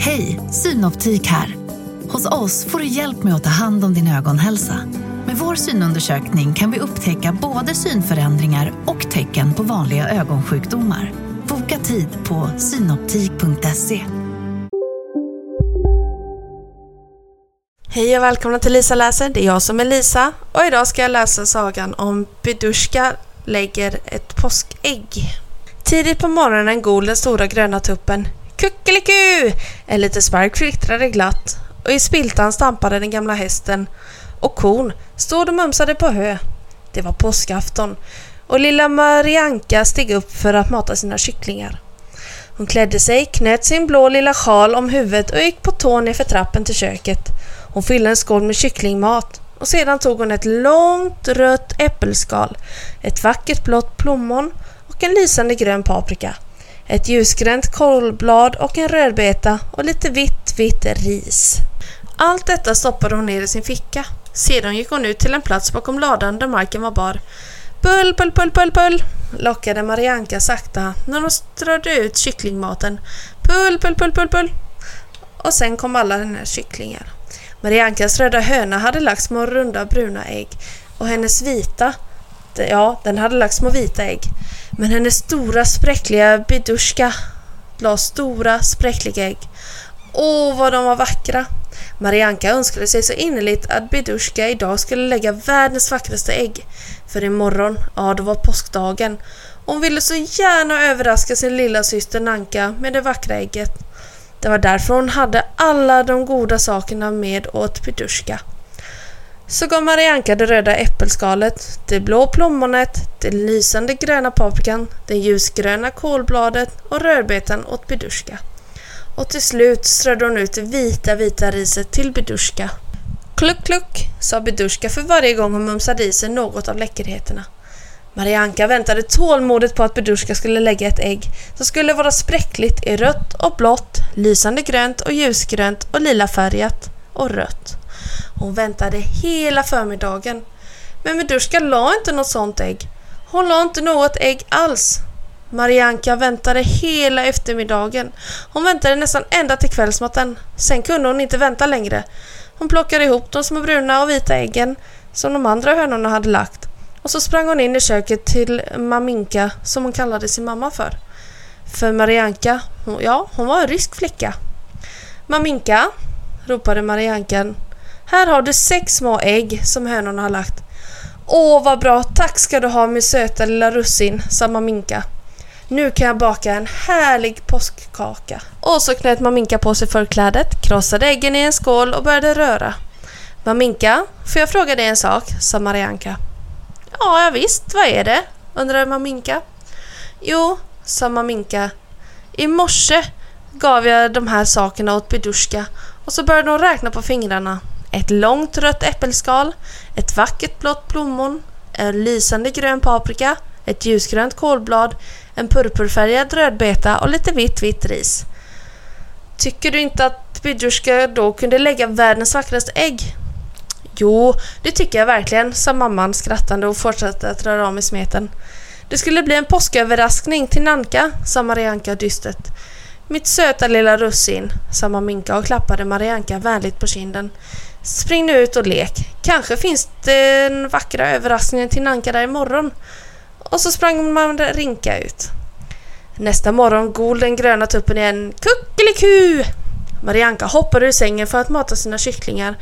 Hej, Synoptik här. Hos oss får du hjälp med att ta hand om din ögonhälsa. Med vår synundersökning kan vi upptäcka både synförändringar och tecken på vanliga ögonsjukdomar. Boka tid på synoptik.se. Hej och välkomna till Lisa läser. Det är jag som är Lisa och idag ska jag läsa sagan om Bedushka lägger ett påskägg. Tidigt på morgonen gol den stora gröna tuppen Kuckeliku! En liten spark kvittrade glatt och i spiltan stampade den gamla hästen och kon stod och mumsade på hö. Det var påskafton och lilla Marianka steg upp för att mata sina kycklingar. Hon klädde sig, knöt sin blå lilla sjal om huvudet och gick på tå ner för trappen till köket. Hon fyllde en skål med kycklingmat och sedan tog hon ett långt rött äppelskal, ett vackert blått plommon och en lysande grön paprika ett ljusgrönt kålblad och en rödbeta och lite vitt, vitt ris. Allt detta stoppade hon ner i sin ficka. Sedan gick hon ut till en plats bakom ladan där marken var bar. Pull, pull, pull, pull, pull, lockade Marianka sakta när hon strödde ut kycklingmaten. Pull, pull, pull, pull, pull. Och sen kom alla hennes kycklingar. Mariankas röda höna hade lagt små runda bruna ägg och hennes vita, ja, den hade lagt små vita ägg. Men hennes stora spräckliga Bidushka la stora spräckliga ägg. Åh, vad de var vackra! Marianka önskade sig så innerligt att Bidushka idag skulle lägga världens vackraste ägg. För imorgon, ja det var påskdagen. Hon ville så gärna överraska sin lilla syster Nanka med det vackra ägget. Det var därför hon hade alla de goda sakerna med åt Bidushka. Så gav Marianka det röda äppelskalet, det blå plommonet, den lysande gröna paprikan, det ljusgröna kålbladet och rödbetan åt Bedushka. Och till slut strödde hon ut det vita, vita riset till Bedushka. Kluck, kluck, sa Bedushka för varje gång hon mumsade i sig något av läckerheterna. Marianka väntade tålmodigt på att Bedushka skulle lägga ett ägg som skulle vara spräckligt i rött och blått, lysande grönt och ljusgrönt och lila färgat och rött. Hon väntade hela förmiddagen. Men Meduska la inte något sånt ägg. Hon la inte något ägg alls. Marianka väntade hela eftermiddagen. Hon väntade nästan ända till kvällsmaten. Sen kunde hon inte vänta längre. Hon plockade ihop de små bruna och vita äggen som de andra hönorna hade lagt. Och så sprang hon in i köket till Maminka som hon kallade sin mamma för. För Marianka, ja, hon var en rysk flicka. Maminka, ropade Mariankan här har du sex små ägg som hönorna har lagt. Åh, vad bra! Tack ska du ha min söta lilla russin, sa Maminka. Nu kan jag baka en härlig påskkaka. Och så knöt Maminka på sig förklädet, krossade äggen i en skål och började röra. Maminka, får jag fråga dig en sak? sa Marianka. Ja, ja visst, vad är det? undrade Maminka. Jo, sa Maminka. I morse gav jag de här sakerna åt Bedushka och så började hon räkna på fingrarna ett långt rött äppelskal, ett vackert blått plommon, en lysande grön paprika, ett ljusgrönt kålblad, en purpurfärgad rödbeta och lite vitt vitt ris. Tycker du inte att Bidjuska då kunde lägga världens vackraste ägg? Jo, det tycker jag verkligen, sa mamman skrattande och fortsatte att röra om i smeten. Det skulle bli en påsköverraskning till Nanka, sa Marianka dystert. Mitt söta lilla russin, sa Maminka och klappade Marianka vänligt på kinden. Spring nu ut och lek. Kanske finns det en vackra överraskning till Nanka där imorgon. Och så sprang man rinka ut. Nästa morgon gol den gröna tuppen igen. Kuckeliku! Marianka hoppade ur sängen för att mata sina kycklingar.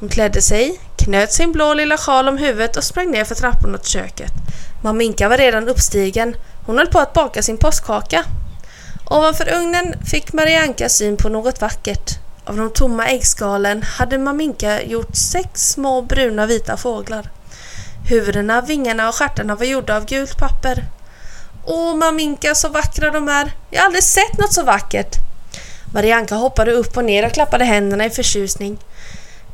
Hon klädde sig, knöt sin blå lilla sjal om huvudet och sprang ner för trapporna till köket. Maminka var redan uppstigen. Hon höll på att baka sin påskkaka. Ovanför ugnen fick Marianka syn på något vackert. Av de tomma äggskalen hade Maminka gjort sex små bruna vita fåglar. Huvudena, vingarna och stjärtarna var gjorda av gult papper. Åh Maminka, så vackra de är! Jag har aldrig sett något så vackert! Marianka hoppade upp och ner och klappade händerna i förtjusning.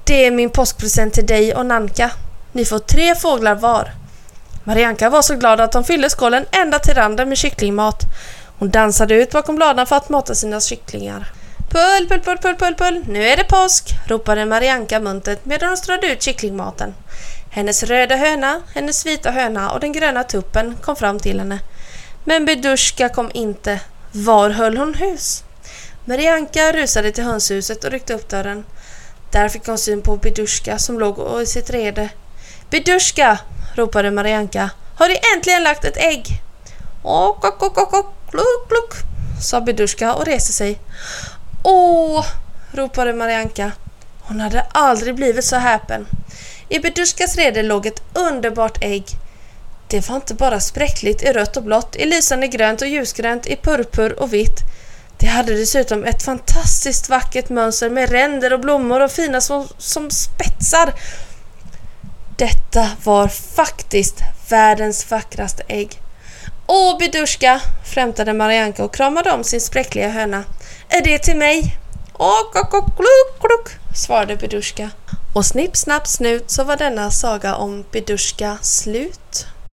Det är min påskpresent till dig och Nanka. Ni får tre fåglar var. Marianka var så glad att hon fyllde skålen ända till randen med kycklingmat. Hon dansade ut bakom bladen för att mata sina kycklingar. Pull, pull, pull, pull, pull, pull, nu är det påsk! ropade Marianka muntert medan hon strödde ut kycklingmaten. Hennes röda höna, hennes vita höna och den gröna tuppen kom fram till henne. Men Bedushka kom inte. Var höll hon hus? Marianka rusade till hönshuset och ryckte upp dörren. Där fick hon syn på Bedushka som låg i sitt rede. Bedushka! ropade Marianka. Har du äntligen lagt ett ägg? Och, och, och, och, och, kluk, kluk, sa Bedushka och reste sig. Åh! ropade Marianka. Hon hade aldrig blivit så häpen. I Beduskas rede låg ett underbart ägg. Det var inte bara spräckligt i rött och blått, i lysande grönt och ljusgrönt, i purpur och vitt. Det hade dessutom ett fantastiskt vackert mönster med ränder och blommor och fina som, som spetsar. Detta var faktiskt världens vackraste ägg. Åh, Bidushka, flämtade Marianka och kramade om sin spräckliga höna. Är det till mig? Och, och, och kluk, kluk, svarade Bidushka. Och snipp, snapp, snut så var denna saga om Bidushka slut.